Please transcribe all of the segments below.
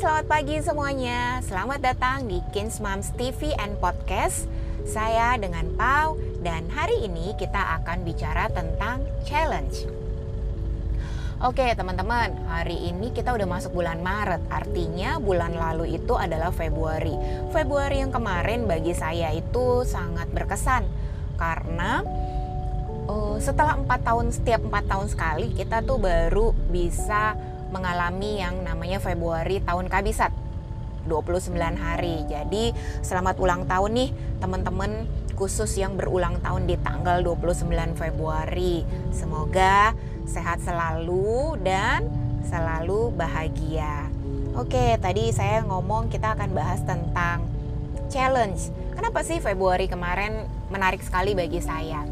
selamat pagi semuanya. Selamat datang di Kins Moms TV and Podcast. Saya dengan Pau dan hari ini kita akan bicara tentang challenge. Oke teman-teman, hari ini kita udah masuk bulan Maret. Artinya bulan lalu itu adalah Februari. Februari yang kemarin bagi saya itu sangat berkesan karena uh, setelah empat tahun setiap empat tahun sekali kita tuh baru bisa mengalami yang namanya Februari tahun kabisat 29 hari. Jadi selamat ulang tahun nih teman-teman khusus yang berulang tahun di tanggal 29 Februari. Semoga sehat selalu dan selalu bahagia. Oke, tadi saya ngomong kita akan bahas tentang challenge. Kenapa sih Februari kemarin menarik sekali bagi saya?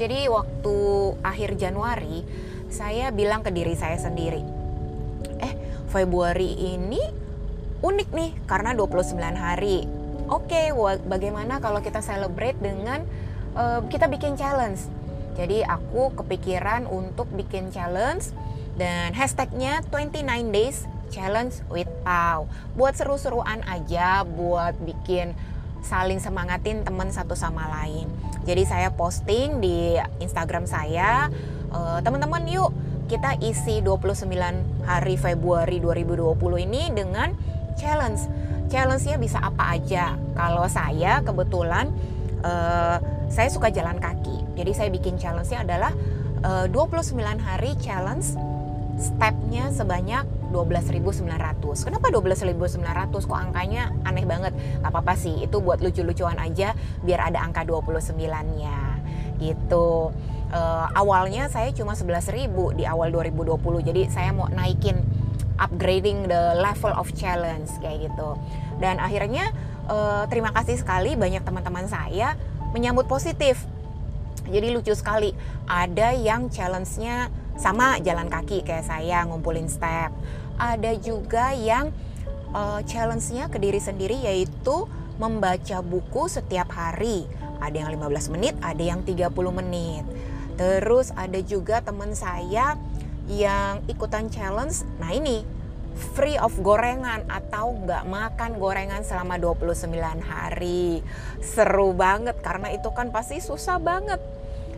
Jadi waktu akhir Januari saya bilang ke diri saya sendiri, Februari ini unik nih karena 29 hari. Oke, okay, bagaimana kalau kita celebrate dengan uh, kita bikin challenge? Jadi aku kepikiran untuk bikin challenge dan hashtagnya 29 days challenge with Pau. Buat seru-seruan aja, buat bikin saling semangatin teman satu sama lain. Jadi saya posting di Instagram saya, uh, teman-teman yuk kita isi 29 hari Februari 2020 ini dengan challenge. Challenge-nya bisa apa aja. Kalau saya kebetulan uh, saya suka jalan kaki. Jadi saya bikin challenge-nya adalah eh, uh, 29 hari challenge stepnya sebanyak 12.900. Kenapa 12.900? Kok angkanya aneh banget? Gak apa-apa sih, itu buat lucu-lucuan aja biar ada angka 29-nya. Gitu uh, awalnya saya cuma 11.000 di awal 2020 jadi saya mau naikin upgrading the level of challenge kayak gitu. Dan akhirnya uh, terima kasih sekali banyak teman-teman saya menyambut positif. Jadi lucu sekali ada yang challenge-nya sama jalan kaki kayak saya ngumpulin step. Ada juga yang uh, challenge-nya ke diri sendiri yaitu membaca buku setiap hari. Ada yang 15 menit ada yang 30 menit Terus ada juga teman saya yang ikutan challenge. Nah ini free of gorengan atau nggak makan gorengan selama 29 hari. Seru banget karena itu kan pasti susah banget.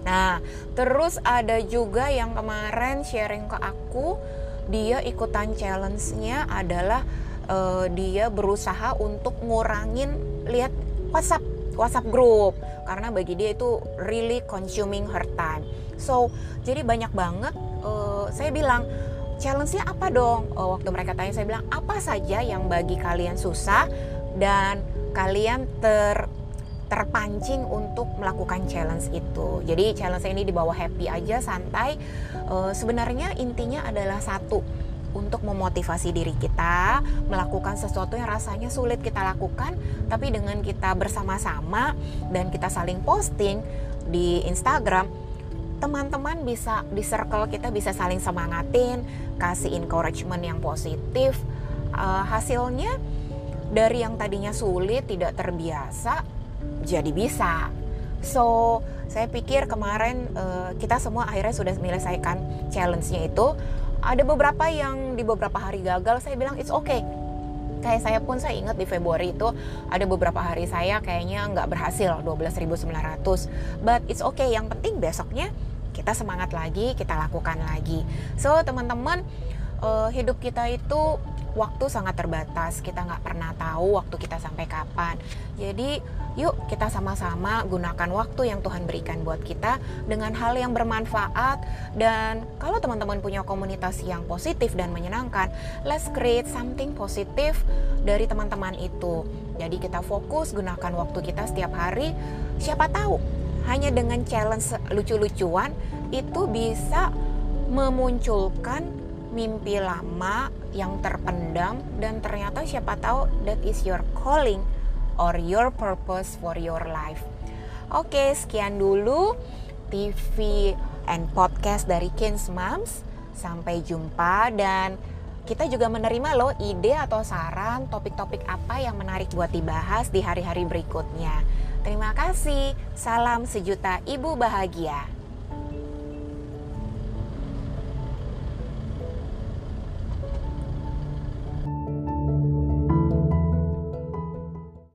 Nah, terus ada juga yang kemarin sharing ke aku, dia ikutan challenge-nya adalah uh, dia berusaha untuk ngurangin lihat WhatsApp WhatsApp group karena bagi dia itu really consuming her time. So jadi banyak banget uh, saya bilang challenge-nya apa dong? Uh, waktu mereka tanya saya bilang apa saja yang bagi kalian susah dan kalian ter terpancing untuk melakukan challenge itu. Jadi challenge ini dibawa happy aja, santai. Uh, sebenarnya intinya adalah satu untuk memotivasi diri kita melakukan sesuatu yang rasanya sulit kita lakukan tapi dengan kita bersama-sama dan kita saling posting di Instagram teman-teman bisa di circle kita bisa saling semangatin kasih encouragement yang positif. Uh, hasilnya dari yang tadinya sulit tidak terbiasa jadi bisa. So saya pikir kemarin uh, kita semua akhirnya sudah menyelesaikan challenge-nya itu ada beberapa yang di beberapa hari gagal saya bilang it's okay. Kayak saya pun saya ingat di Februari itu ada beberapa hari saya kayaknya nggak berhasil 12.900 but it's okay yang penting besoknya kita semangat lagi kita lakukan lagi. So teman-teman uh, hidup kita itu waktu sangat terbatas. Kita nggak pernah tahu waktu kita sampai kapan. Jadi yuk kita sama-sama gunakan waktu yang Tuhan berikan buat kita dengan hal yang bermanfaat. Dan kalau teman-teman punya komunitas yang positif dan menyenangkan let's create something positif dari teman-teman itu. Jadi kita fokus gunakan waktu kita setiap hari. Siapa tahu hanya dengan challenge lucu-lucuan itu bisa memunculkan mimpi lama yang terpendam dan ternyata siapa tahu that is your calling or your purpose for your life. Oke, sekian dulu TV and podcast dari Kins Moms. Sampai jumpa dan kita juga menerima loh ide atau saran topik-topik apa yang menarik buat dibahas di hari-hari berikutnya. Terima kasih. Salam sejuta ibu bahagia.